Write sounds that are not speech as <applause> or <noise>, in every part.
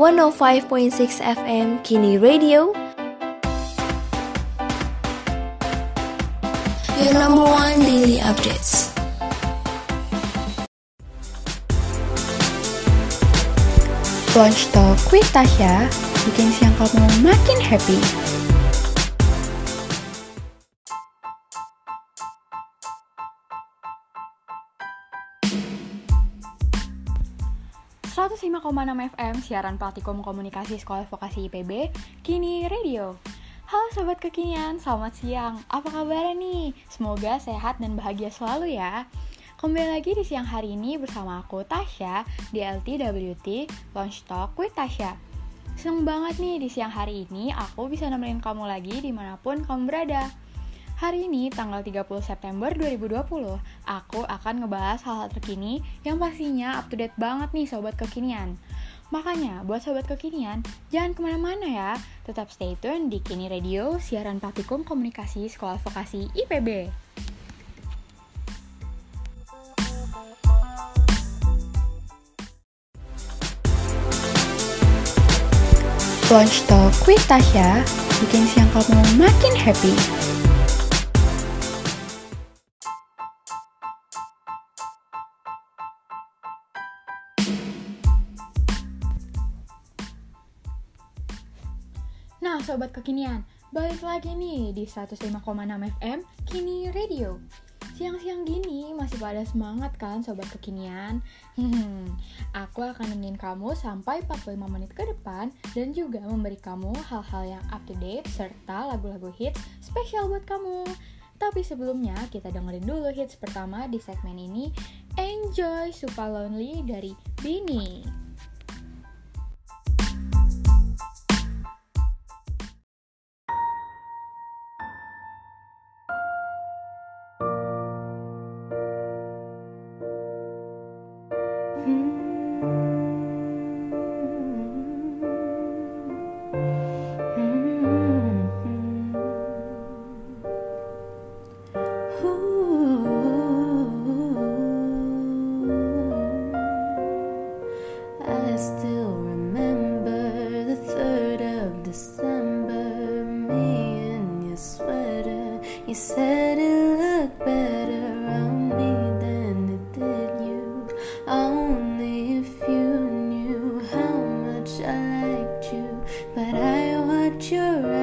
105.6 FM Kini Radio. Your number one daily updates. Lunch Talk with Tasya bikin siang kamu makin happy. Enam FM siaran praktikum komunikasi sekolah vokasi IPB kini radio. Halo sobat kekinian, selamat siang. Apa kabar nih? Semoga sehat dan bahagia selalu ya. Kembali lagi di siang hari ini bersama aku Tasya di LTWT Launch Talk with Tasya. Seneng banget nih di siang hari ini aku bisa nemenin kamu lagi di mana pun kamu berada. Hari ini tanggal 30 September 2020, aku akan ngebahas hal-hal terkini yang pastinya up to date banget nih sobat kekinian. Makanya, buat sobat kekinian, jangan ke mana-mana ya. Tetap stay tune di Kini Radio, siaran praktikum komunikasi Sekolah Vokasi IPB. Lunch Talk with Tasya bikin siang kamu makin happy. Sobat kekinian, balik lagi nih di 105,6 FM Kini Radio. Siang-siang gini masih pada semangat kan sobat kekinian? Hmm, <laughs> aku akan nemenin kamu sampai 45 menit ke depan dan juga memberi kamu hal-hal yang up to date serta lagu-lagu hits spesial buat kamu. Tapi sebelumnya kita dengerin dulu hits pertama di segmen ini Enjoy Super Lonely dari Bini.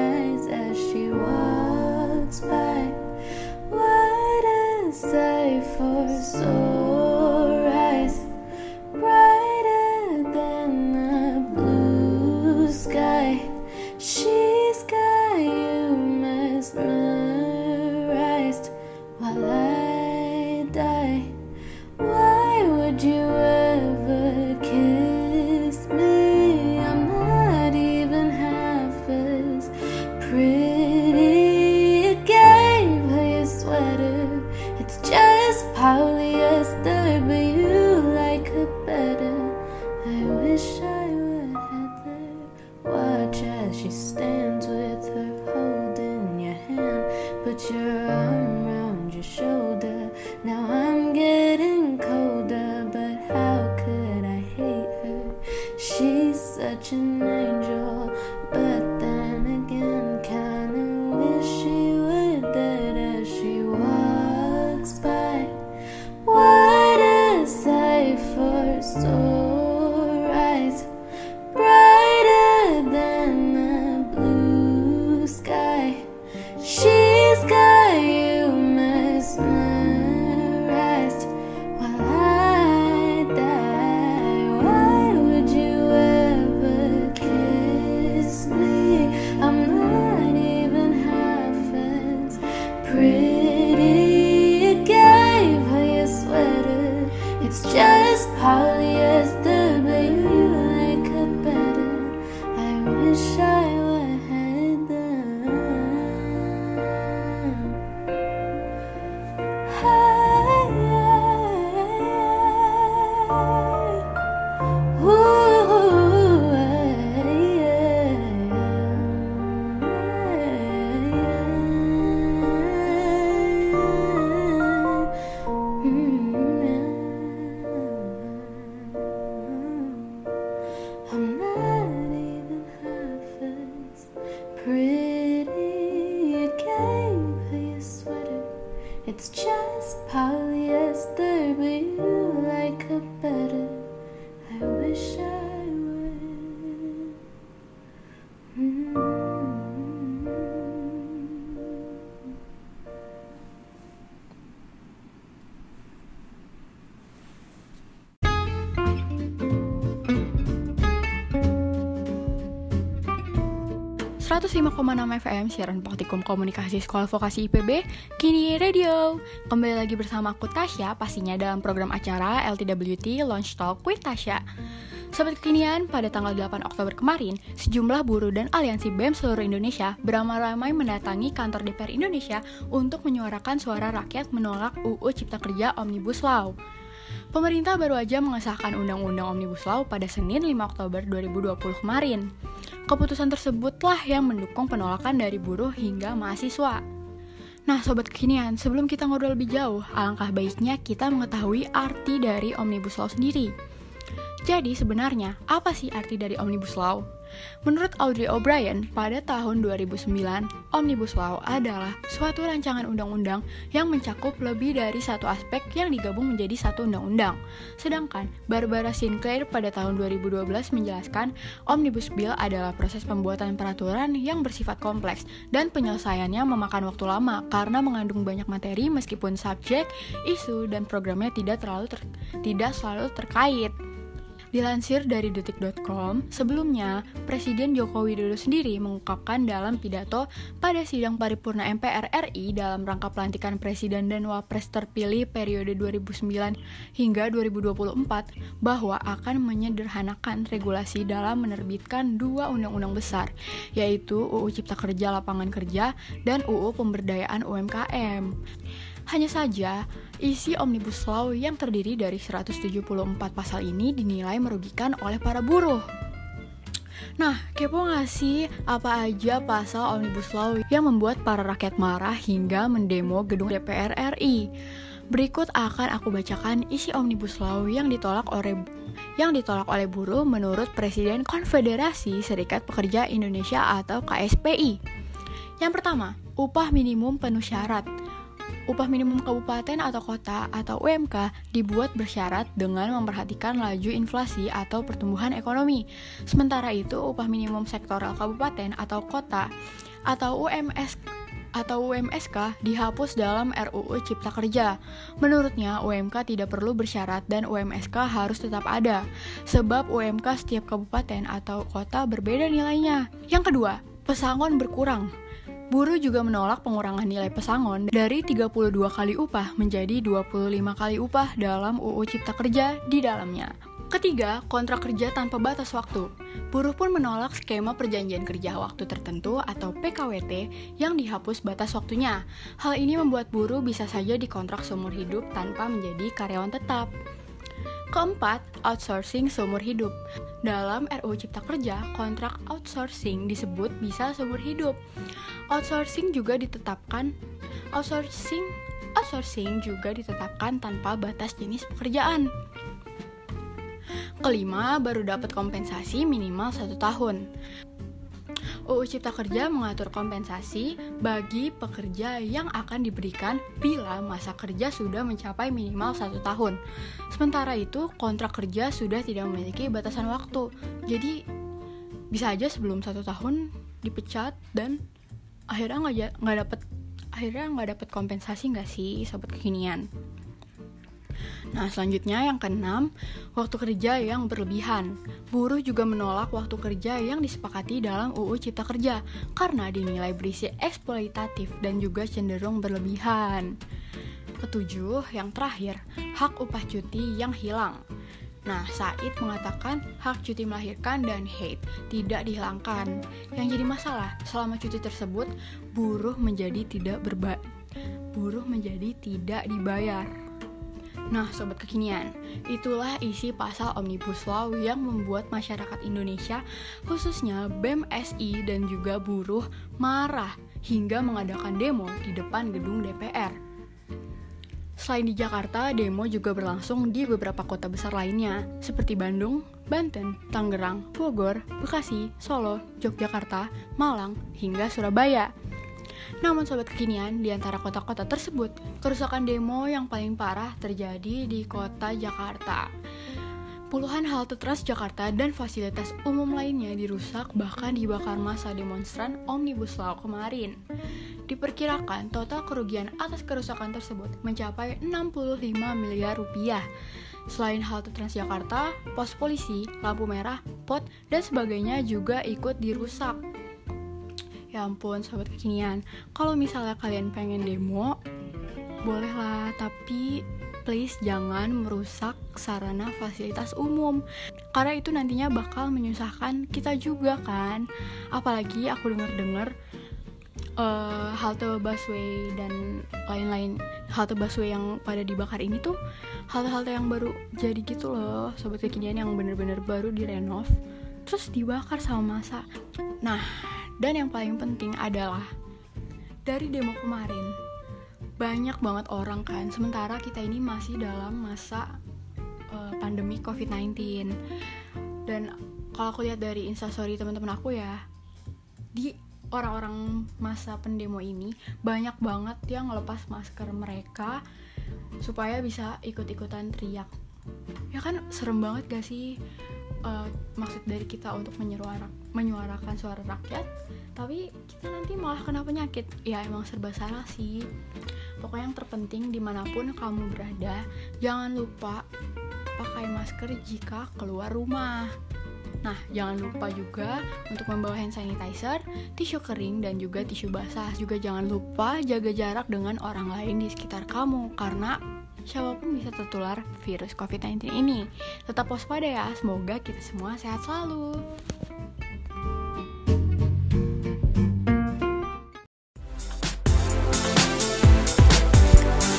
eyes as she walks by. What a sight for souls. 105,6 FM siaran praktikum komunikasi sekolah vokasi IPB Kini Radio Kembali lagi bersama aku Tasya pastinya dalam program acara LTWT Launch Talk with Tasya Sobat kekinian, pada tanggal 8 Oktober kemarin, sejumlah buruh dan aliansi BEM seluruh Indonesia beramai-ramai mendatangi kantor DPR Indonesia untuk menyuarakan suara rakyat menolak UU Cipta Kerja Omnibus Law. Pemerintah baru aja mengesahkan Undang-Undang Omnibus Law pada Senin 5 Oktober 2020 kemarin. Keputusan tersebutlah yang mendukung penolakan dari buruh hingga mahasiswa. Nah, sobat kekinian, sebelum kita ngobrol lebih jauh, alangkah baiknya kita mengetahui arti dari Omnibus Law sendiri. Jadi, sebenarnya apa sih arti dari Omnibus Law? Menurut Audrey O'Brien, pada tahun 2009, Omnibus Law adalah suatu rancangan undang-undang yang mencakup lebih dari satu aspek yang digabung menjadi satu undang-undang. Sedangkan Barbara Sinclair pada tahun 2012 menjelaskan, Omnibus Bill adalah proses pembuatan peraturan yang bersifat kompleks dan penyelesaiannya memakan waktu lama karena mengandung banyak materi meskipun subjek, isu, dan programnya tidak terlalu ter tidak selalu terkait. Dilansir dari detik.com, sebelumnya Presiden Joko Widodo sendiri mengungkapkan dalam pidato pada sidang paripurna MPR RI dalam rangka pelantikan Presiden dan Wapres terpilih periode 2009 hingga 2024 bahwa akan menyederhanakan regulasi dalam menerbitkan dua undang-undang besar, yaitu UU Cipta Kerja Lapangan Kerja dan UU Pemberdayaan UMKM. Hanya saja, isi Omnibus Law yang terdiri dari 174 pasal ini dinilai merugikan oleh para buruh. Nah, kepo gak sih apa aja pasal Omnibus Law yang membuat para rakyat marah hingga mendemo gedung DPR RI? Berikut akan aku bacakan isi Omnibus Law yang ditolak oleh yang ditolak oleh buruh menurut Presiden Konfederasi Serikat Pekerja Indonesia atau KSPI. Yang pertama, upah minimum penuh syarat upah minimum kabupaten atau kota atau UMK dibuat bersyarat dengan memperhatikan laju inflasi atau pertumbuhan ekonomi. Sementara itu, upah minimum sektoral kabupaten atau kota atau UMS atau UMSK dihapus dalam RUU Cipta Kerja. Menurutnya, UMK tidak perlu bersyarat dan UMSK harus tetap ada, sebab UMK setiap kabupaten atau kota berbeda nilainya. Yang kedua, pesangon berkurang. Buruh juga menolak pengurangan nilai pesangon dari 32 kali upah menjadi 25 kali upah dalam UU Cipta Kerja di dalamnya. Ketiga, kontrak kerja tanpa batas waktu. Buruh pun menolak skema perjanjian kerja waktu tertentu atau PKWT yang dihapus batas waktunya. Hal ini membuat buruh bisa saja dikontrak seumur hidup tanpa menjadi karyawan tetap. Keempat, outsourcing seumur hidup. Dalam RUU Cipta Kerja, kontrak outsourcing disebut bisa seumur hidup. Outsourcing juga ditetapkan outsourcing outsourcing juga ditetapkan tanpa batas jenis pekerjaan. Kelima, baru dapat kompensasi minimal satu tahun. UU Cipta Kerja mengatur kompensasi bagi pekerja yang akan diberikan bila masa kerja sudah mencapai minimal satu tahun. Sementara itu, kontrak kerja sudah tidak memiliki batasan waktu. Jadi, bisa aja sebelum satu tahun dipecat dan akhirnya nggak nggak dapat akhirnya nggak dapat kompensasi nggak sih sobat kekinian. Nah, selanjutnya yang keenam, waktu kerja yang berlebihan. Buruh juga menolak waktu kerja yang disepakati dalam UU Cipta Kerja karena dinilai berisi eksploitatif dan juga cenderung berlebihan. Ketujuh, yang terakhir, hak upah cuti yang hilang. Nah, Said mengatakan hak cuti melahirkan dan hate tidak dihilangkan. Yang jadi masalah, selama cuti tersebut, buruh menjadi tidak berba buruh menjadi tidak dibayar. Nah, sobat kekinian, itulah isi pasal Omnibus Law yang membuat masyarakat Indonesia, khususnya BEM SI dan juga buruh, marah hingga mengadakan demo di depan gedung DPR. Selain di Jakarta, demo juga berlangsung di beberapa kota besar lainnya, seperti Bandung, Banten, Tangerang, Bogor, Bekasi, Solo, Yogyakarta, Malang, hingga Surabaya. Namun sobat kekinian, di antara kota-kota tersebut, kerusakan demo yang paling parah terjadi di kota Jakarta. Puluhan halte Transjakarta dan fasilitas umum lainnya dirusak bahkan dibakar masa demonstran Omnibus Law kemarin. Diperkirakan total kerugian atas kerusakan tersebut mencapai 65 miliar rupiah. Selain halte Transjakarta, pos polisi, lampu merah, pot, dan sebagainya juga ikut dirusak. Ya ampun, sobat kekinian. Kalau misalnya kalian pengen demo, bolehlah, tapi please jangan merusak sarana fasilitas umum. Karena itu nantinya bakal menyusahkan kita juga kan. Apalagi aku dengar-dengar uh, halte busway dan lain-lain halte busway yang pada dibakar ini tuh halte-halte yang baru jadi gitu loh. Sobat kekinian yang bener-bener baru direnov terus dibakar sama masa. Nah dan yang paling penting adalah dari demo kemarin banyak banget orang kan. Sementara kita ini masih dalam masa uh, pandemi COVID-19 dan kalau aku lihat dari instastory teman-teman aku ya di orang-orang masa pendemo ini banyak banget yang ngelepas masker mereka supaya bisa ikut-ikutan teriak. Ya kan serem banget gak sih? Uh, maksud dari kita untuk menyuarakan, menyuarakan suara rakyat tapi kita nanti malah kena penyakit. Ya emang serba salah sih Pokoknya yang terpenting di mana pun kamu berada, jangan lupa pakai masker jika keluar rumah. Nah, jangan lupa juga untuk membawa hand sanitizer, tisu kering, dan juga tisu basah. Juga jangan lupa jaga jarak dengan orang lain di sekitar kamu, karena siapa pun bisa tertular virus COVID-19 ini. Tetap waspada ya, semoga kita semua sehat selalu.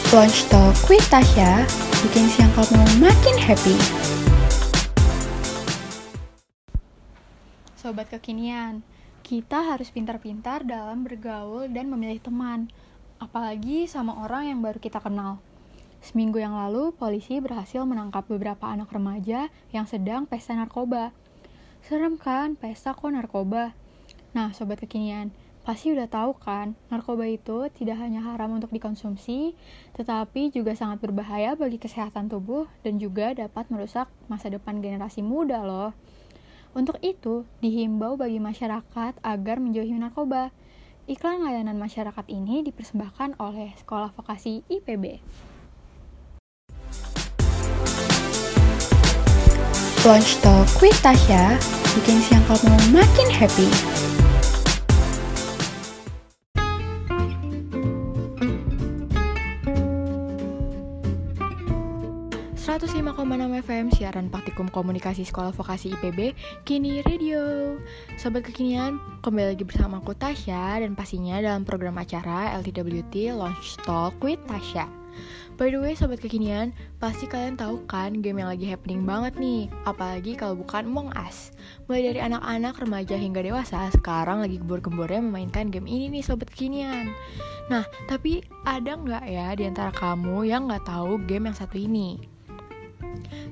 Launch Talk with Tasya bikin siang kamu makin happy. Sobat kekinian, kita harus pintar-pintar dalam bergaul dan memilih teman, apalagi sama orang yang baru kita kenal. Seminggu yang lalu, polisi berhasil menangkap beberapa anak remaja yang sedang pesta narkoba. Serem kan, pesta kok narkoba? Nah, sobat kekinian, Pasti udah tahu kan, narkoba itu tidak hanya haram untuk dikonsumsi, tetapi juga sangat berbahaya bagi kesehatan tubuh dan juga dapat merusak masa depan generasi muda loh. Untuk itu, dihimbau bagi masyarakat agar menjauhi narkoba. Iklan layanan masyarakat ini dipersembahkan oleh Sekolah Vokasi IPB. Launch Talk with Tasya bikin siang kamu makin happy. FM siaran praktikum komunikasi sekolah vokasi IPB Kini Radio. Sobat kekinian, kembali lagi bersama aku Tasya Dan pastinya dalam program acara LTWT Launch Talk with Tasya. By the way sobat kekinian, pasti kalian tahu kan game yang lagi happening banget nih Apalagi kalau bukan Among Us. Mulai dari anak-anak, remaja hingga dewasa Sekarang lagi gembor-gembornya memainkan game ini nih sobat kekinian. Nah, tapi ada nggak ya di antara kamu yang nggak tahu game yang satu ini?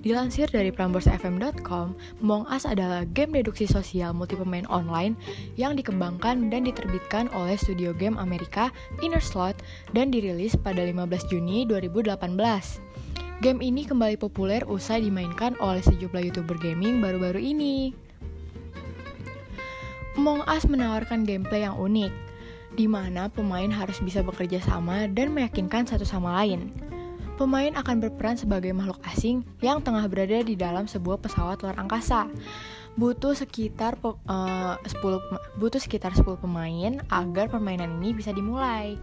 Dilansir dari pramborsfm.com, Among Us adalah game deduksi sosial multi pemain online yang dikembangkan dan diterbitkan oleh studio game Amerika Inner Slot dan dirilis pada 15 Juni 2018. Game ini kembali populer usai dimainkan oleh sejumlah youtuber gaming baru-baru ini. Among Us menawarkan gameplay yang unik, di mana pemain harus bisa bekerja sama dan meyakinkan satu sama lain pemain akan berperan sebagai makhluk asing yang tengah berada di dalam sebuah pesawat luar angkasa. Butuh sekitar uh, 10 butuh sekitar 10 pemain agar permainan ini bisa dimulai.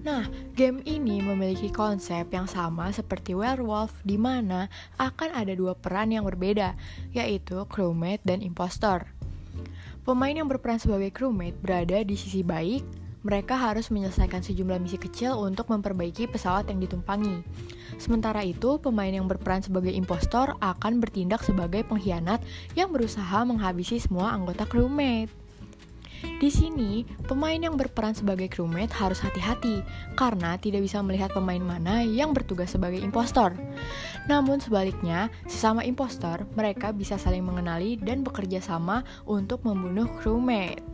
Nah, game ini memiliki konsep yang sama seperti Werewolf di mana akan ada dua peran yang berbeda, yaitu crewmate dan impostor. Pemain yang berperan sebagai crewmate berada di sisi baik mereka harus menyelesaikan sejumlah misi kecil untuk memperbaiki pesawat yang ditumpangi. Sementara itu, pemain yang berperan sebagai impostor akan bertindak sebagai pengkhianat yang berusaha menghabisi semua anggota crewmate. Di sini, pemain yang berperan sebagai crewmate harus hati-hati karena tidak bisa melihat pemain mana yang bertugas sebagai impostor. Namun sebaliknya, sesama impostor, mereka bisa saling mengenali dan bekerja sama untuk membunuh crewmate.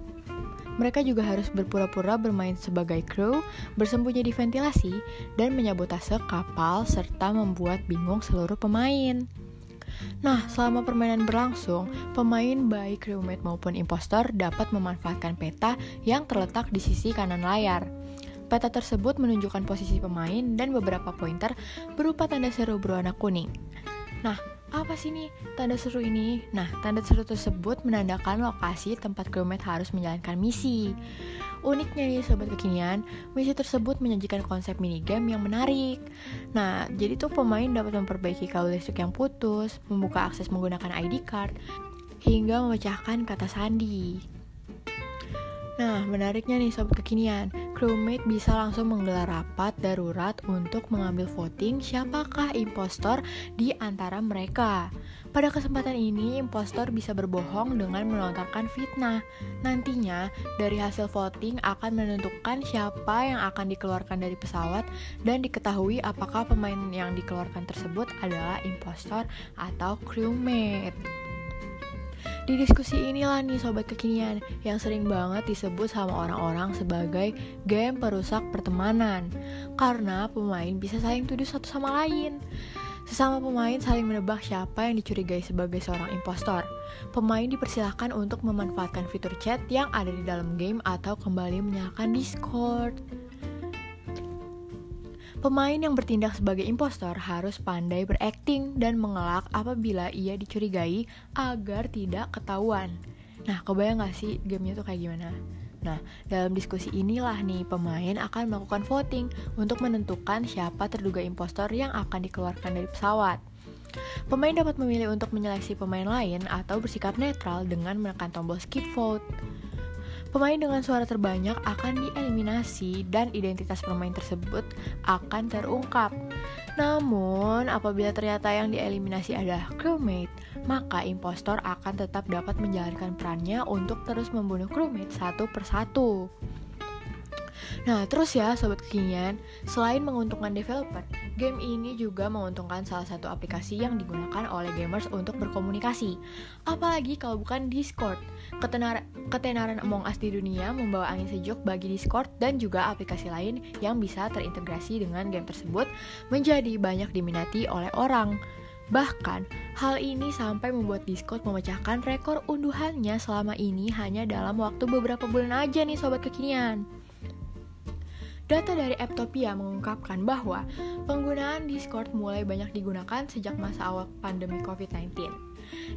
Mereka juga harus berpura-pura bermain sebagai kru, bersembunyi di ventilasi, dan menyabotase kapal serta membuat bingung seluruh pemain. Nah, selama permainan berlangsung, pemain baik crewmate maupun impostor dapat memanfaatkan peta yang terletak di sisi kanan layar. Peta tersebut menunjukkan posisi pemain dan beberapa pointer berupa tanda seru berwarna kuning. Nah, apa sih nih tanda seru ini? Nah, tanda seru tersebut menandakan lokasi tempat crewmate harus menjalankan misi. Uniknya nih sobat kekinian, misi tersebut menyajikan konsep minigame yang menarik. Nah, jadi tuh pemain dapat memperbaiki kabel listrik yang putus, membuka akses menggunakan ID card, hingga memecahkan kata sandi. Nah, menariknya nih sobat kekinian, crewmate bisa langsung menggelar rapat darurat untuk mengambil voting siapakah impostor di antara mereka. Pada kesempatan ini, impostor bisa berbohong dengan melontarkan fitnah. Nantinya, dari hasil voting akan menentukan siapa yang akan dikeluarkan dari pesawat dan diketahui apakah pemain yang dikeluarkan tersebut adalah impostor atau crewmate. Di diskusi inilah nih sobat kekinian yang sering banget disebut sama orang-orang sebagai game perusak pertemanan. Karena pemain bisa saling tuduh satu sama lain. Sesama pemain saling menebak siapa yang dicurigai sebagai seorang impostor. Pemain dipersilahkan untuk memanfaatkan fitur chat yang ada di dalam game atau kembali menyalakan Discord Pemain yang bertindak sebagai impostor harus pandai berakting dan mengelak apabila ia dicurigai agar tidak ketahuan. Nah, kebayang gak sih gamenya tuh kayak gimana? Nah, dalam diskusi inilah nih pemain akan melakukan voting untuk menentukan siapa terduga impostor yang akan dikeluarkan dari pesawat. Pemain dapat memilih untuk menyeleksi pemain lain atau bersikap netral dengan menekan tombol skip vote. Pemain dengan suara terbanyak akan dieliminasi dan identitas pemain tersebut akan terungkap. Namun, apabila ternyata yang dieliminasi adalah crewmate, maka impostor akan tetap dapat menjalankan perannya untuk terus membunuh crewmate satu persatu. Nah, terus ya sobat kekinian, selain menguntungkan developer, game ini juga menguntungkan salah satu aplikasi yang digunakan oleh gamers untuk berkomunikasi. Apalagi kalau bukan Discord. Ketenar ketenaran Among Us di dunia membawa angin sejuk bagi Discord dan juga aplikasi lain yang bisa terintegrasi dengan game tersebut menjadi banyak diminati oleh orang. Bahkan, hal ini sampai membuat Discord memecahkan rekor unduhannya selama ini hanya dalam waktu beberapa bulan aja nih sobat kekinian. Data dari Apptopia mengungkapkan bahwa penggunaan Discord mulai banyak digunakan sejak masa awal pandemi COVID-19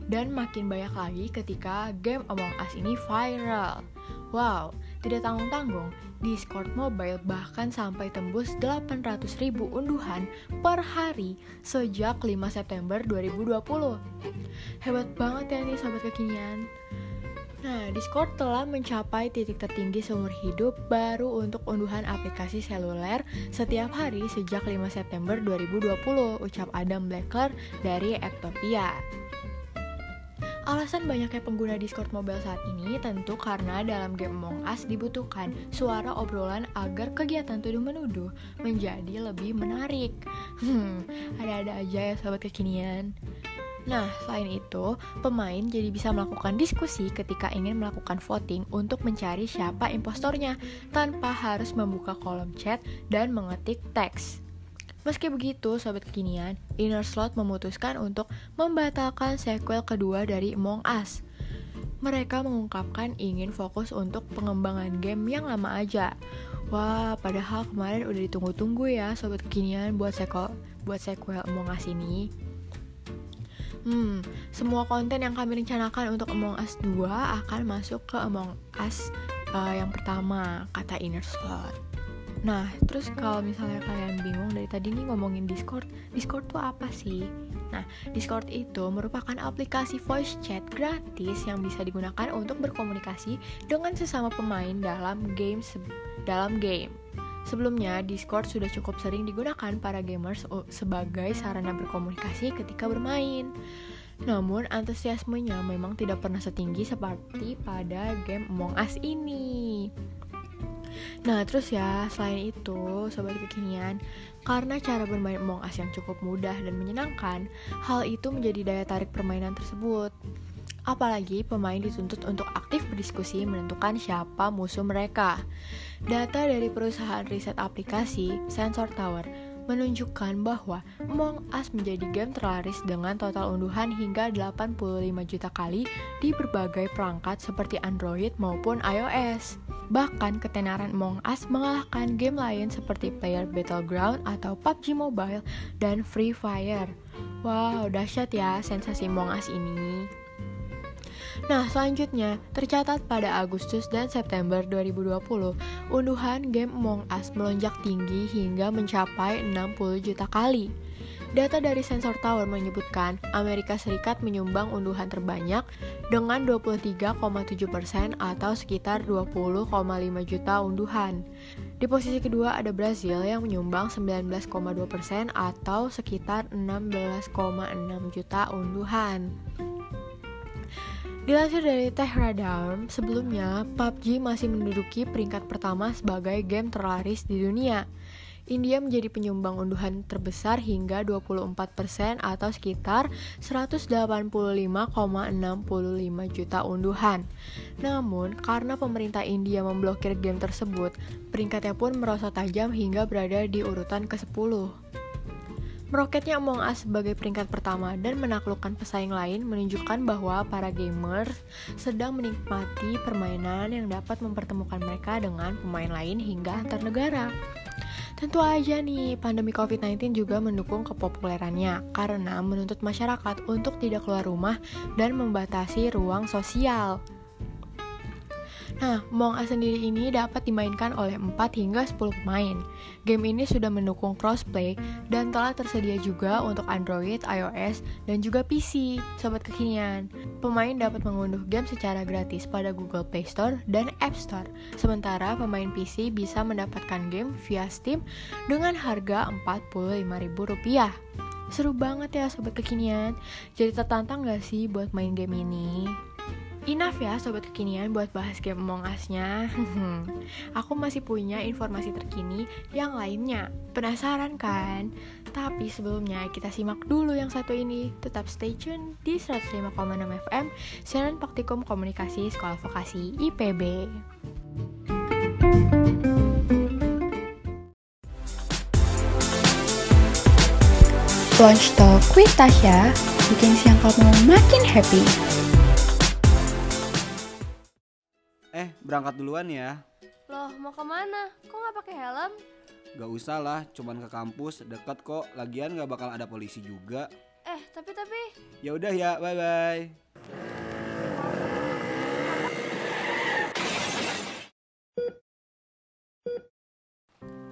dan makin banyak lagi ketika game Among Us ini viral. Wow, tidak tanggung-tanggung, Discord Mobile bahkan sampai tembus 800 ribu unduhan per hari sejak 5 September 2020. Hebat banget ya nih sobat kekinian. Nah, Discord telah mencapai titik tertinggi seumur hidup baru untuk unduhan aplikasi seluler setiap hari sejak 5 September 2020, ucap Adam Blackler dari Apptopia. Alasan banyaknya pengguna Discord mobile saat ini tentu karena dalam game Among Us dibutuhkan suara obrolan agar kegiatan tuduh-menuduh menjadi lebih menarik. Hmm, ada-ada aja ya sobat kekinian. Nah, selain itu, pemain jadi bisa melakukan diskusi ketika ingin melakukan voting untuk mencari siapa impostornya tanpa harus membuka kolom chat dan mengetik teks. Meski begitu, sobat kekinian, Inner Slot memutuskan untuk membatalkan sequel kedua dari Among Us. Mereka mengungkapkan ingin fokus untuk pengembangan game yang lama aja. Wah, padahal kemarin udah ditunggu-tunggu ya sobat kekinian buat sequel buat sequel Among Us ini. Hmm, semua konten yang kami rencanakan untuk Among Us 2 akan masuk ke Among Us uh, yang pertama, kata Inner Slot. Nah, terus kalau misalnya kalian bingung dari tadi nih ngomongin Discord, Discord tuh apa sih? Nah, Discord itu merupakan aplikasi voice chat gratis yang bisa digunakan untuk berkomunikasi dengan sesama pemain dalam game dalam game. Sebelumnya, Discord sudah cukup sering digunakan para gamers sebagai sarana berkomunikasi ketika bermain. Namun, antusiasmenya memang tidak pernah setinggi seperti pada game Among Us ini. Nah, terus ya, selain itu, sobat kekinian, karena cara bermain Among Us yang cukup mudah dan menyenangkan, hal itu menjadi daya tarik permainan tersebut. Apalagi pemain dituntut untuk aktif berdiskusi menentukan siapa musuh mereka. Data dari perusahaan riset aplikasi Sensor Tower menunjukkan bahwa Among Us menjadi game terlaris dengan total unduhan hingga 85 juta kali di berbagai perangkat seperti Android maupun iOS. Bahkan ketenaran Among Us mengalahkan game lain seperti Player Battleground atau PUBG Mobile dan Free Fire. Wow, dahsyat ya sensasi Among Us ini. Nah, selanjutnya, tercatat pada Agustus dan September 2020, unduhan game Among Us melonjak tinggi hingga mencapai 60 juta kali. Data dari Sensor Tower menyebutkan Amerika Serikat menyumbang unduhan terbanyak dengan 23,7% atau sekitar 20,5 juta unduhan. Di posisi kedua ada Brazil yang menyumbang 19,2% atau sekitar 16,6 juta unduhan. Dilansir dari Tehradar, sebelumnya PUBG masih menduduki peringkat pertama sebagai game terlaris di dunia. India menjadi penyumbang unduhan terbesar hingga 24% atau sekitar 185,65 juta unduhan. Namun, karena pemerintah India memblokir game tersebut, peringkatnya pun merosot tajam hingga berada di urutan ke-10. Meroketnya Among Us sebagai peringkat pertama dan menaklukkan pesaing lain menunjukkan bahwa para gamers sedang menikmati permainan yang dapat mempertemukan mereka dengan pemain lain hingga antar negara. Tentu aja nih, pandemi COVID-19 juga mendukung kepopulerannya karena menuntut masyarakat untuk tidak keluar rumah dan membatasi ruang sosial. Nah, Among Us sendiri ini dapat dimainkan oleh 4 hingga 10 pemain. Game ini sudah mendukung crossplay dan telah tersedia juga untuk Android, iOS, dan juga PC, sobat kekinian. Pemain dapat mengunduh game secara gratis pada Google Play Store dan App Store. Sementara pemain PC bisa mendapatkan game via Steam dengan harga Rp45.000. Seru banget ya sobat kekinian. Jadi tertantang gak sih buat main game ini? Enough ya sobat kekinian buat bahas game Among Us-nya <laughs> Aku masih punya informasi terkini yang lainnya Penasaran kan? Tapi sebelumnya kita simak dulu yang satu ini Tetap stay tune di 105,6 FM Siaran Praktikum Komunikasi Sekolah Vokasi IPB Launch Talk with Tasya bikin siang kamu makin happy. Eh, berangkat duluan ya. Loh, mau ke mana? Kok nggak pakai helm? Gak usah lah, cuman ke kampus, deket kok. Lagian gak bakal ada polisi juga. Eh, tapi tapi Ya udah ya, bye bye.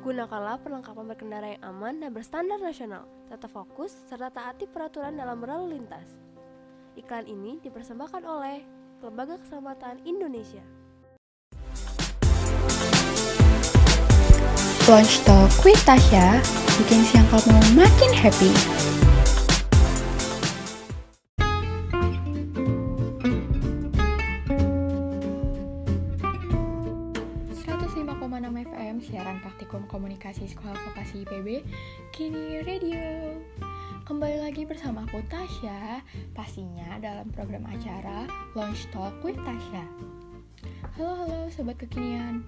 gunakanlah perlengkapan berkendara yang aman dan berstandar nasional. Tetap fokus serta taati peraturan dalam berlalu lintas. Iklan ini dipersembahkan oleh Lembaga Keselamatan Indonesia. Launch Talk with Tasya bikin siang kamu makin happy. FM siaran praktikum komunikasi sekolah vokasi IPB kini radio. Kembali lagi bersama aku Tasya pastinya dalam program acara Launch Talk with Tasya halo halo sobat kekinian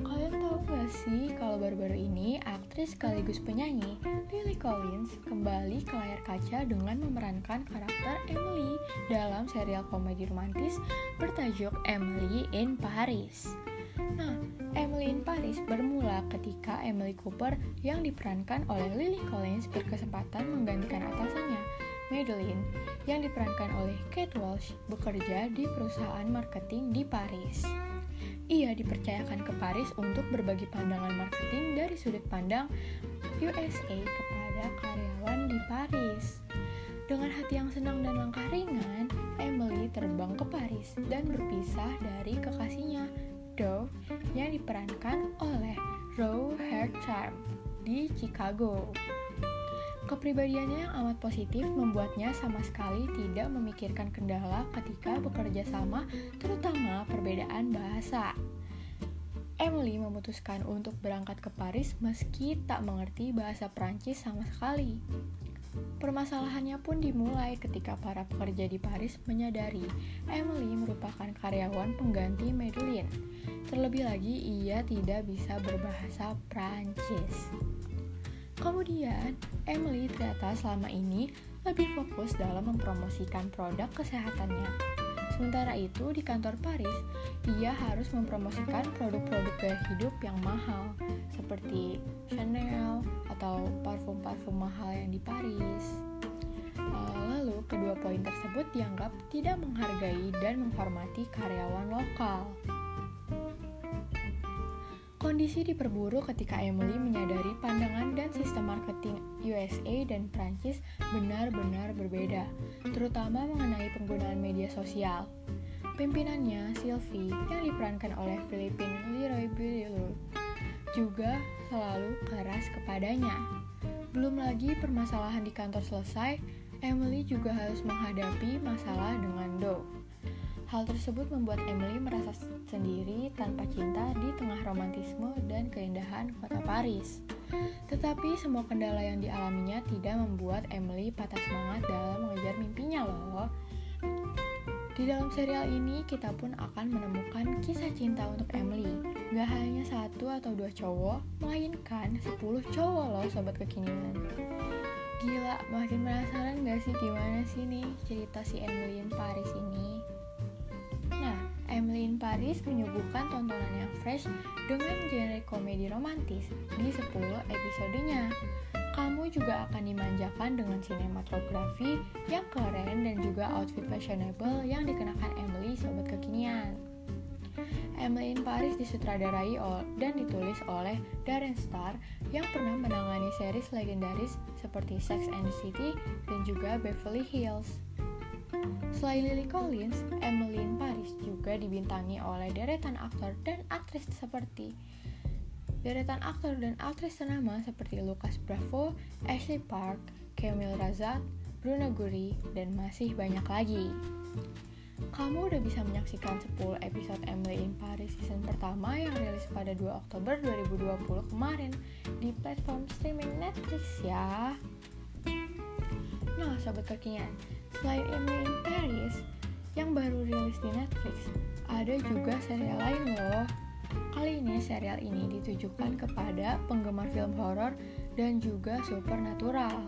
Kalian tahu gak sih kalau baru-baru ini aktris sekaligus penyanyi Lily Collins kembali ke layar kaca dengan memerankan karakter Emily dalam serial komedi romantis bertajuk Emily in Paris. Nah, Emily in Paris bermula ketika Emily Cooper yang diperankan oleh Lily Collins berkesempatan menggantikan atasannya, Madeline, yang diperankan oleh Kate Walsh bekerja di perusahaan marketing di Paris. Ia dipercayakan ke Paris untuk berbagi pandangan marketing dari sudut pandang USA kepada karyawan di Paris. Dengan hati yang senang dan langkah ringan, Emily terbang ke Paris dan berpisah dari kekasihnya, Doe, yang diperankan oleh Row Hertime di Chicago. Kepribadiannya yang amat positif membuatnya sama sekali tidak memikirkan kendala ketika bekerja sama, terutama perbedaan bahasa. Emily memutuskan untuk berangkat ke Paris meski tak mengerti bahasa Prancis sama sekali. Permasalahannya pun dimulai ketika para pekerja di Paris menyadari Emily merupakan karyawan pengganti Madeline. Terlebih lagi, ia tidak bisa berbahasa Prancis. Kemudian, Emily ternyata selama ini lebih fokus dalam mempromosikan produk kesehatannya. Sementara itu, di kantor Paris, ia harus mempromosikan produk-produk gaya hidup yang mahal, seperti Chanel atau parfum-parfum mahal yang di Paris. Eh, lalu, kedua poin tersebut dianggap tidak menghargai dan menghormati karyawan lokal. Kondisi diperburuk ketika Emily menyadari pandangan dan sistem marketing USA dan Prancis benar-benar berbeda, terutama mengenai penggunaan media sosial. Pimpinannya, Sylvie, yang diperankan oleh Philippine Leroy Beaulieu, juga selalu keras kepadanya. Belum lagi permasalahan di kantor selesai, Emily juga harus menghadapi masalah dengan Doe. Hal tersebut membuat Emily merasa sendiri tanpa cinta di tengah romantisme dan keindahan kota Paris. Tetapi semua kendala yang dialaminya tidak membuat Emily patah semangat dalam mengejar mimpinya loh. Di dalam serial ini kita pun akan menemukan kisah cinta untuk Emily. Gak hanya satu atau dua cowok, melainkan 10 cowok loh sobat kekinian. Gila, makin penasaran gak sih gimana sih nih cerita si Emily in Paris ini? Nah, Emily in Paris menyuguhkan tontonan yang fresh dengan genre komedi romantis di 10 episodenya. Kamu juga akan dimanjakan dengan sinematografi yang keren dan juga outfit fashionable yang dikenakan Emily sobat kekinian. Emily in Paris disutradarai dan ditulis oleh Darren Star yang pernah menangani series legendaris seperti Sex and the City dan juga Beverly Hills. Selain Lily Collins, Emily in Paris juga dibintangi oleh deretan aktor dan aktris seperti deretan aktor dan aktris ternama seperti Lucas Bravo, Ashley Park, Camille Razat, Bruna Guri, dan masih banyak lagi. Kamu udah bisa menyaksikan 10 episode Emily in Paris season pertama yang rilis pada 2 Oktober 2020 kemarin di platform streaming Netflix ya. Nah, sobat kekinian, selain Emily in Paris yang baru rilis di Netflix, ada juga serial lain loh. Kali ini serial ini ditujukan kepada penggemar film horor dan juga supernatural.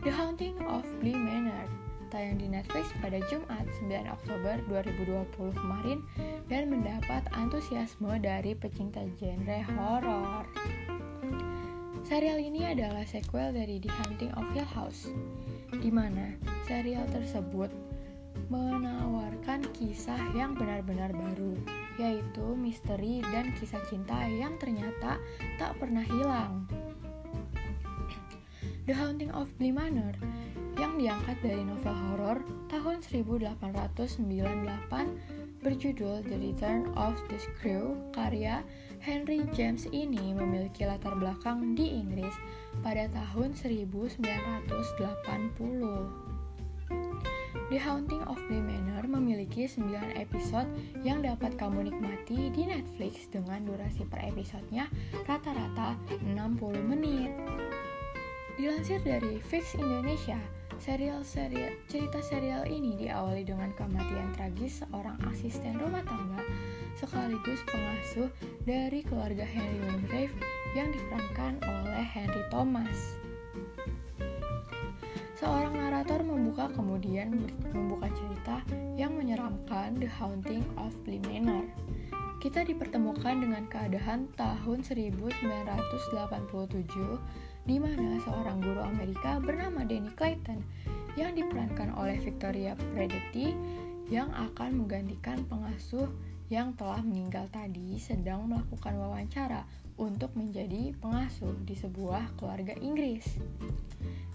The Haunting of Bly Manor tayang di Netflix pada Jumat 9 Oktober 2020 kemarin dan mendapat antusiasme dari pecinta genre horor. Serial ini adalah sequel dari The Haunting of Hill House, di mana serial tersebut menawarkan kisah yang benar-benar baru, yaitu misteri dan kisah cinta yang ternyata tak pernah hilang. The Haunting of Bly Manor yang diangkat dari novel horor tahun 1898 berjudul The Return of the Screw karya Henry James ini memiliki latar belakang di Inggris pada tahun 1980. The Haunting of Bly Manor memiliki 9 episode yang dapat kamu nikmati di Netflix dengan durasi per episodenya rata-rata 60 menit. Dilansir dari Fix Indonesia, serial serial cerita serial ini diawali dengan kematian tragis seorang asisten rumah tangga sekaligus pengasuh dari keluarga Henry Wingrave yang diperankan oleh Henry Thomas. Seorang narator membuka kemudian membuka cerita yang menyeramkan The Haunting of Bly Manor. Kita dipertemukan dengan keadaan tahun 1987 di mana seorang guru Amerika bernama Danny Clayton yang diperankan oleh Victoria Predeti yang akan menggantikan pengasuh yang telah meninggal tadi sedang melakukan wawancara untuk menjadi pengasuh di sebuah keluarga Inggris.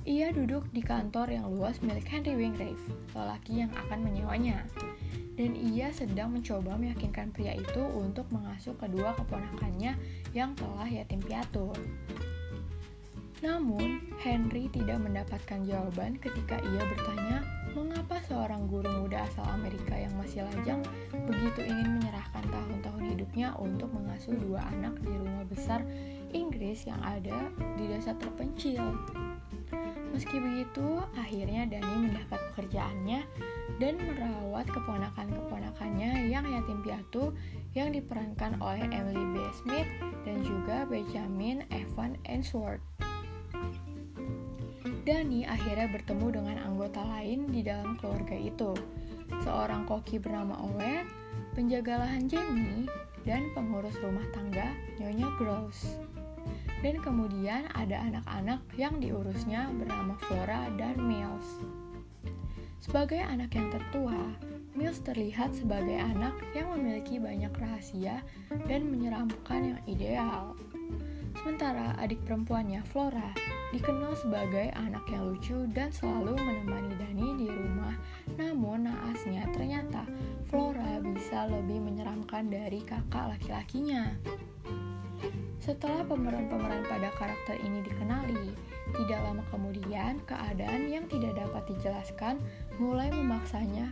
Ia duduk di kantor yang luas milik Henry Wingrave, lelaki yang akan menyewanya. Dan ia sedang mencoba meyakinkan pria itu untuk mengasuh kedua keponakannya yang telah yatim piatu. Namun, Henry tidak mendapatkan jawaban ketika ia bertanya mengapa seorang guru muda asal Amerika yang masih lajang begitu ingin menyerahkan tahun-tahun hidupnya untuk mengasuh dua anak di rumah besar Inggris yang ada di desa terpencil. Meski begitu, akhirnya Dani mendapat pekerjaannya dan merawat keponakan-keponakannya yang yatim piatu yang diperankan oleh Emily B. Smith dan juga Benjamin Evan Ainsworth. Dani akhirnya bertemu dengan anggota lain di dalam keluarga itu, seorang koki bernama Owen, penjaga lahan Jamie, dan pengurus rumah tangga Nyonya Gross. Dan kemudian ada anak-anak yang diurusnya bernama Flora dan Mills. Sebagai anak yang tertua, Mills terlihat sebagai anak yang memiliki banyak rahasia dan menyeramkan yang ideal. Sementara adik perempuannya, Flora, dikenal sebagai anak yang lucu dan selalu menemani Dani di rumah. Namun naasnya ternyata Flora bisa lebih menyeramkan dari kakak laki-lakinya. Setelah pemeran-pemeran pada karakter ini dikenali, tidak lama kemudian keadaan yang tidak dapat dijelaskan mulai memaksanya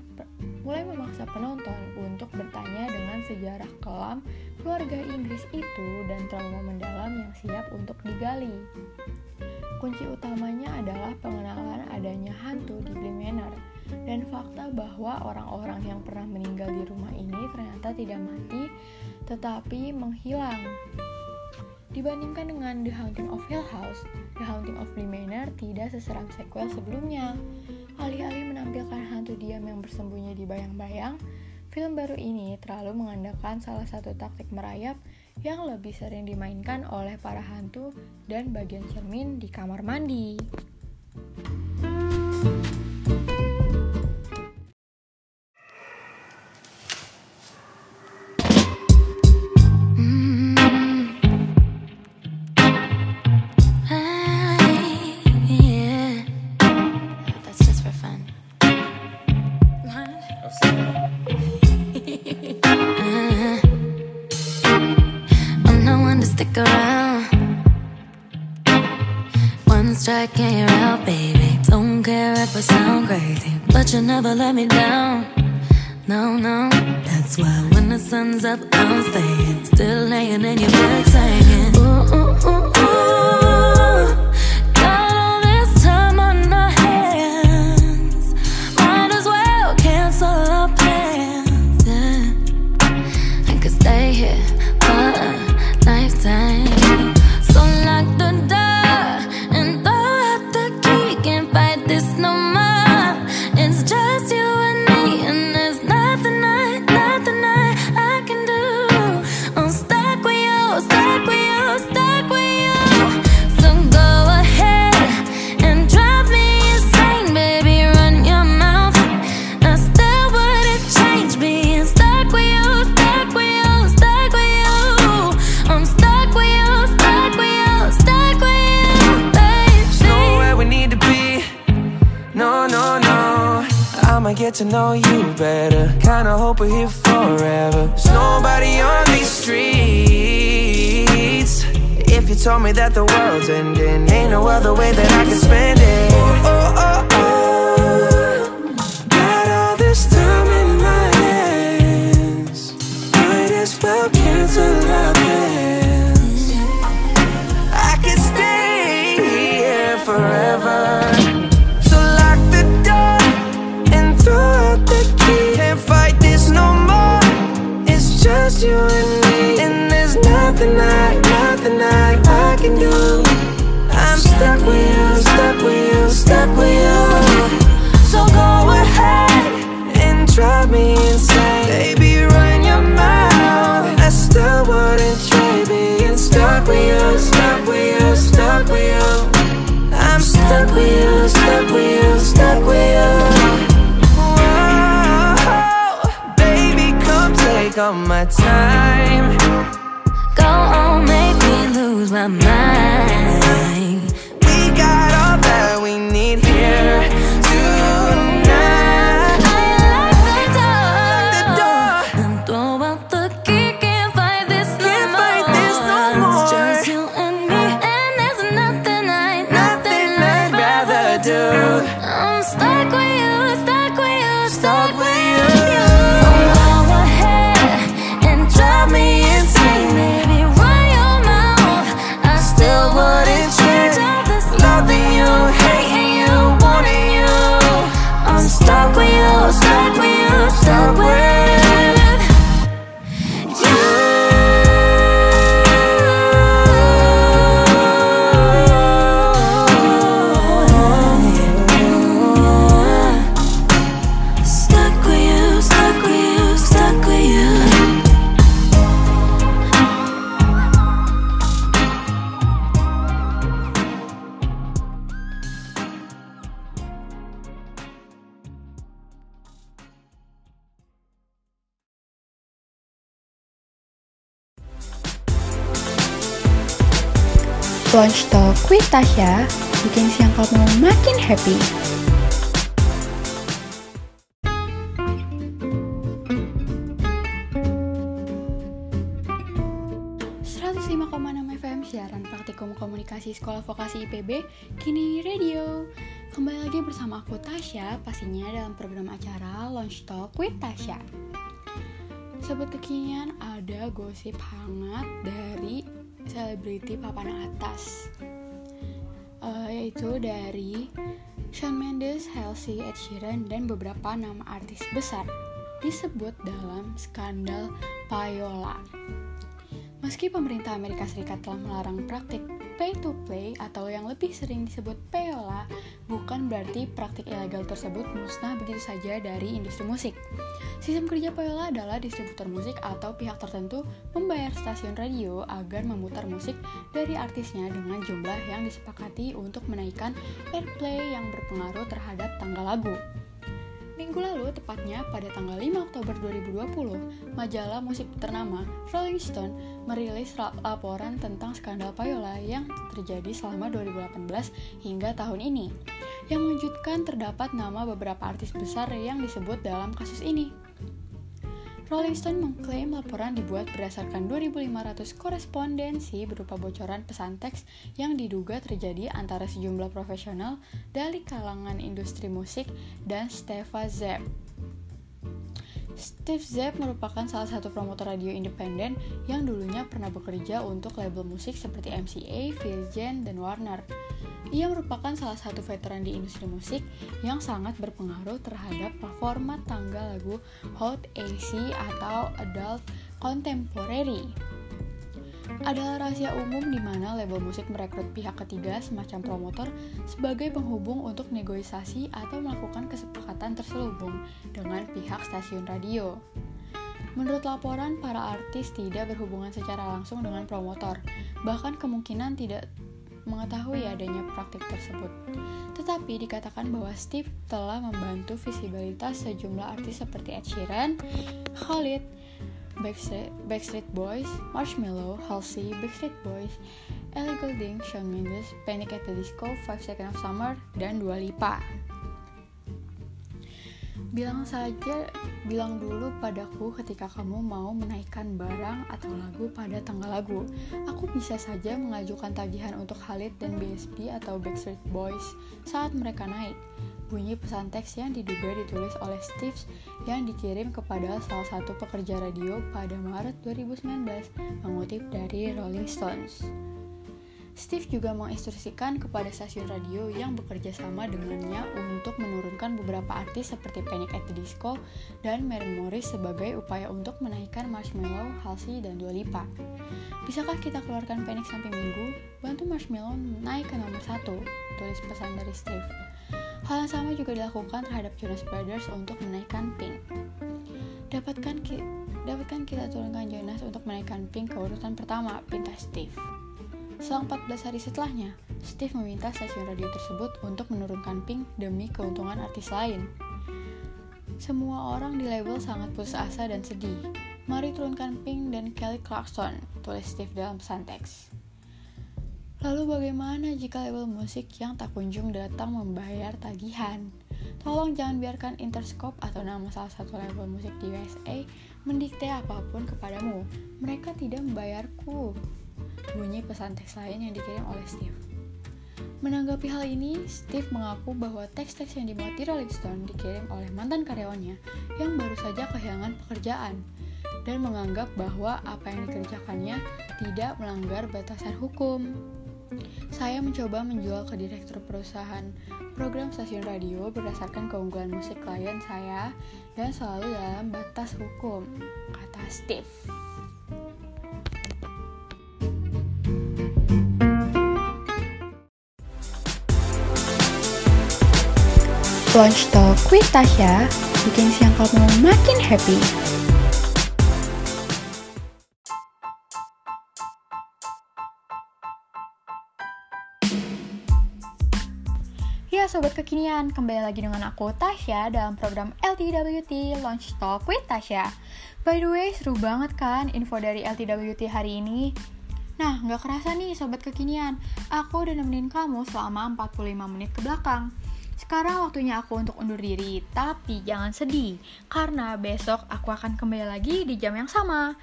mulai memaksa penonton untuk bertanya dengan sejarah kelam keluarga Inggris itu dan trauma mendalam yang siap untuk digali. Kunci utamanya adalah pengenalan adanya hantu di Bly dan fakta bahwa orang-orang yang pernah meninggal di rumah ini ternyata tidak mati tetapi menghilang. Dibandingkan dengan The Haunting of Hill House, The Haunting of Bly Manor tidak seseram sequel sebelumnya. Alih-alih menampilkan hantu diam yang bersembunyi di bayang-bayang, film baru ini terlalu mengandalkan salah satu taktik merayap yang lebih sering dimainkan oleh para hantu dan bagian cermin di kamar mandi. Never let me down. No, no, that's why when the sun's up, I'm staying. Still laying in your bed singing. Get to know you better. Kinda hope we're here forever. There's nobody on these streets. If you told me that the world's ending, ain't no other way that I can spend it. Oh, oh, oh, oh. Got all this time in my hands. Might as well cancel our nothing I, nothing I, I can do. I'm stuck with you, stuck with you, stuck with you. So go ahead and drive me insane. Baby, run your mouth. I still wouldn't trade being stuck with you, stuck with you, stuck with you. I'm stuck with you, stuck with you, stuck with you. Whoa, baby, come take all my time. Lose my mind. Tasya bikin siang kamu makin happy. FM siaran praktikum komunikasi sekolah vokasi IPB kini radio. Kembali lagi bersama aku Tasya pastinya dalam program acara Launch Talk with Tasya Sobat kekinian ada gosip hangat dari selebriti papan atas uh, yaitu dari Shawn Mendes, Halsey, Ed Sheeran, dan beberapa nama artis besar disebut dalam skandal Payola. Meski pemerintah Amerika Serikat telah melarang praktik pay to play atau yang lebih sering disebut payola, bukan berarti praktik ilegal tersebut musnah begitu saja dari industri musik. Sistem kerja payola adalah distributor musik atau pihak tertentu membayar stasiun radio agar memutar musik dari artisnya dengan jumlah yang disepakati untuk menaikkan airplay yang berpengaruh terhadap tanggal lagu. Minggu lalu, tepatnya pada tanggal 5 Oktober 2020, majalah musik ternama Rolling Stone merilis laporan tentang skandal payola yang terjadi selama 2018 hingga tahun ini. Yang mengejutkan terdapat nama beberapa artis besar yang disebut dalam kasus ini. Rolling Stone mengklaim laporan dibuat berdasarkan 2.500 korespondensi berupa bocoran pesan teks yang diduga terjadi antara sejumlah profesional dari kalangan industri musik dan Steva Zepp. Steve Zepp merupakan salah satu promotor radio independen yang dulunya pernah bekerja untuk label musik seperti MCA, Virgin, dan Warner. Ia merupakan salah satu veteran di industri musik yang sangat berpengaruh terhadap performa tanggal lagu Hot AC atau Adult Contemporary. Adalah rahasia umum di mana label musik merekrut pihak ketiga semacam promotor sebagai penghubung untuk negosiasi atau melakukan kesepakatan terselubung dengan pihak stasiun radio. Menurut laporan, para artis tidak berhubungan secara langsung dengan promotor, bahkan kemungkinan tidak mengetahui adanya praktik tersebut. Tetapi dikatakan bahwa Steve telah membantu visibilitas sejumlah artis seperti Ed Sheeran, Khalid, Backstreet, Backstreet Boys, Marshmello, Halsey, Backstreet Boys, Ellie Goulding, Shawn Mendes, Panic at the Disco, Five Seconds of Summer, dan Dua Lipa. Bilang saja, bilang dulu padaku ketika kamu mau menaikkan barang atau lagu pada tanggal lagu. Aku bisa saja mengajukan tagihan untuk Khalid dan BSB atau Backstreet Boys saat mereka naik. Bunyi pesan teks yang diduga ditulis oleh Steve yang dikirim kepada salah satu pekerja radio pada Maret 2019, mengutip dari Rolling Stones. Steve juga menginstruksikan kepada stasiun radio yang bekerja sama dengannya untuk menurunkan beberapa artis seperti Panic at the Disco dan Mary Morris sebagai upaya untuk menaikkan Marshmallow, Halsey, dan Dua Lipa. Bisakah kita keluarkan Panic sampai minggu? Bantu Marshmallow naik ke nomor satu, tulis pesan dari Steve. Hal yang sama juga dilakukan terhadap Jonas Brothers untuk menaikkan Pink. Dapatkan, ki dapatkan kita turunkan Jonas untuk menaikkan Pink ke urutan pertama, pinta Steve. Selang 14 hari setelahnya, Steve meminta stasiun radio tersebut untuk menurunkan Pink demi keuntungan artis lain. Semua orang di label sangat putus asa dan sedih. Mari turunkan Pink dan Kelly Clarkson, tulis Steve dalam pesan teks. Lalu bagaimana jika label musik yang tak kunjung datang membayar tagihan? Tolong jangan biarkan Interscope atau nama salah satu label musik di USA mendikte apa pun kepadamu. Mereka tidak membayarku bunyi pesan teks lain yang dikirim oleh Steve. Menanggapi hal ini, Steve mengaku bahwa teks-teks yang dimuat di Rolling Stone dikirim oleh mantan karyawannya yang baru saja kehilangan pekerjaan dan menganggap bahwa apa yang dikerjakannya tidak melanggar batasan hukum. Saya mencoba menjual ke direktur perusahaan program stasiun radio berdasarkan keunggulan musik klien saya dan selalu dalam batas hukum, kata Steve. Launch Talk with Tasya bikin siang kamu makin happy. Sobat kekinian, kembali lagi dengan aku Tasya dalam program LTWT Launch Talk with Tasya. By the way, seru banget kan info dari LTWT hari ini? Nah, nggak kerasa nih Sobat Kekinian, aku udah nemenin kamu selama 45 menit ke belakang. Sekarang waktunya aku untuk undur diri, tapi jangan sedih, karena besok aku akan kembali lagi di jam yang sama.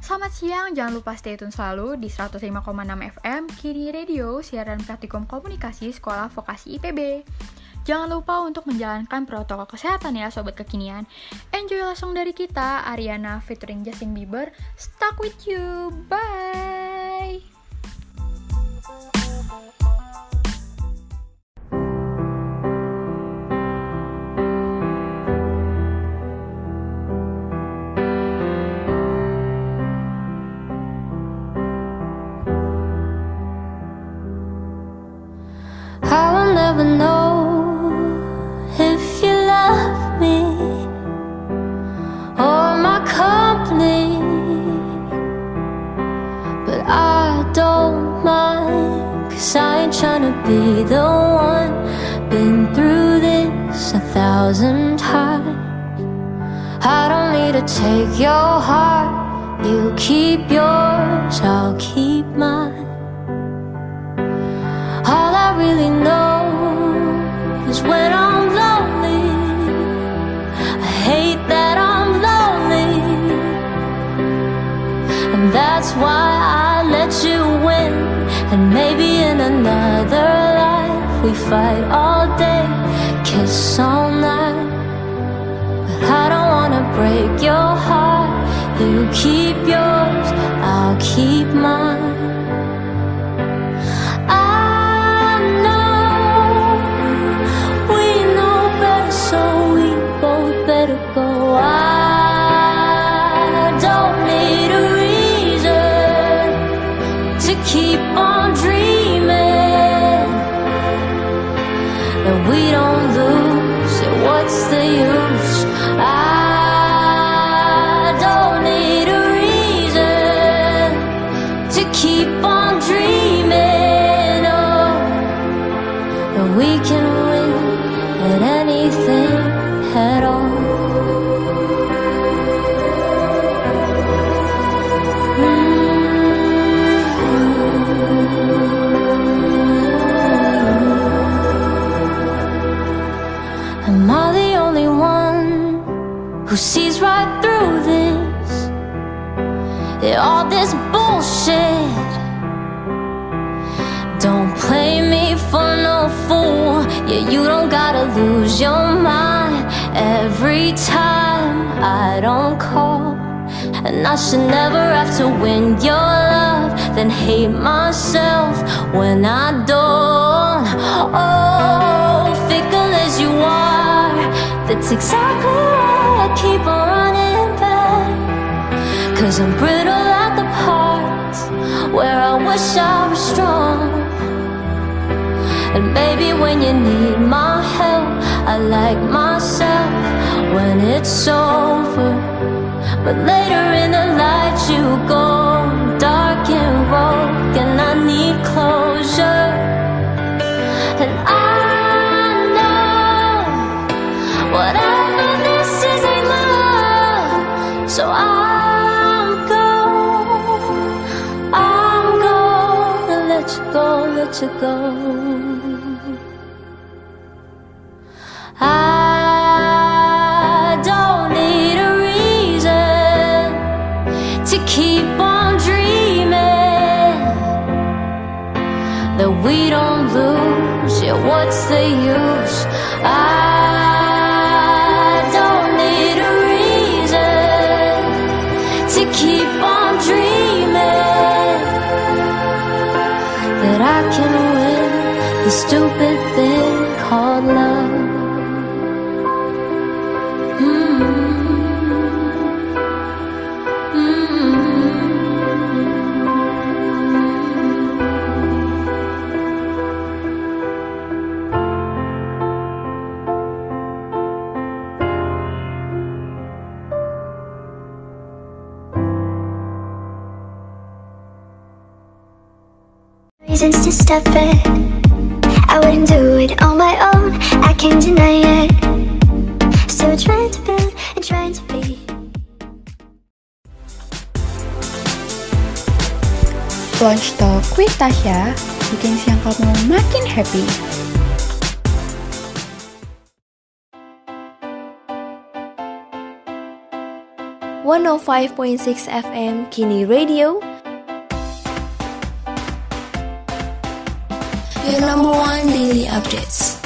Selamat siang, jangan lupa stay tune selalu di 105,6 FM Kini Radio, siaran praktikum komunikasi Sekolah Vokasi IPB. Jangan lupa untuk menjalankan protokol kesehatan ya sobat kekinian. Enjoy langsung dari kita, Ariana featuring Justin Bieber. Stuck with you. Bye. Tryna be the one. Been through this a thousand times. I don't need to take your heart, you keep yours, I'll keep mine. All I really know is when I'm every time I don't call. And I should never have to win your love, then hate myself when I don't. Oh, fickle as you are, that's exactly why I keep on running back. Cause I'm brittle at the parts where I wish I was strong. And baby, when you need my help, I like myself it's over. But later in the light, you go dark and rogue, and I need closure. And I know whatever this is ain't love, so I'm go, I'm gonna let you go, let you go. Keep on dreaming that we don't lose. Yeah, what's the use? I don't need a reason to keep on dreaming that I can win the stupid thing reasons to stop it. I wouldn't do it on my own, I can't deny it. Still trying to build and trying to be. Lunch Talk with Tasya bikin siang kamu makin happy. One oh five point six FM Kini Radio. Your number one daily updates.